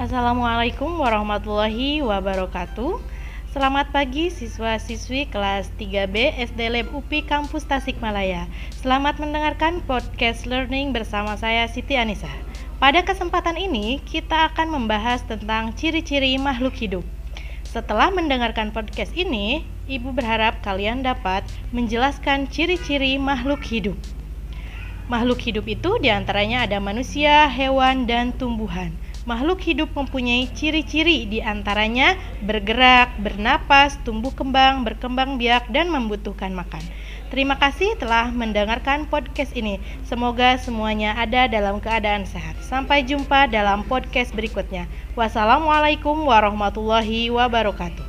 Assalamualaikum warahmatullahi wabarakatuh. Selamat pagi siswa-siswi kelas 3B SD Lab UPI Kampus Tasikmalaya. Selamat mendengarkan podcast learning bersama saya Siti Anissa. Pada kesempatan ini kita akan membahas tentang ciri-ciri makhluk hidup. Setelah mendengarkan podcast ini, Ibu berharap kalian dapat menjelaskan ciri-ciri makhluk hidup. Makhluk hidup itu di antaranya ada manusia, hewan, dan tumbuhan. Makhluk hidup mempunyai ciri-ciri di antaranya bergerak, bernapas, tumbuh kembang, berkembang biak, dan membutuhkan makan. Terima kasih telah mendengarkan podcast ini. Semoga semuanya ada dalam keadaan sehat. Sampai jumpa dalam podcast berikutnya. Wassalamualaikum warahmatullahi wabarakatuh.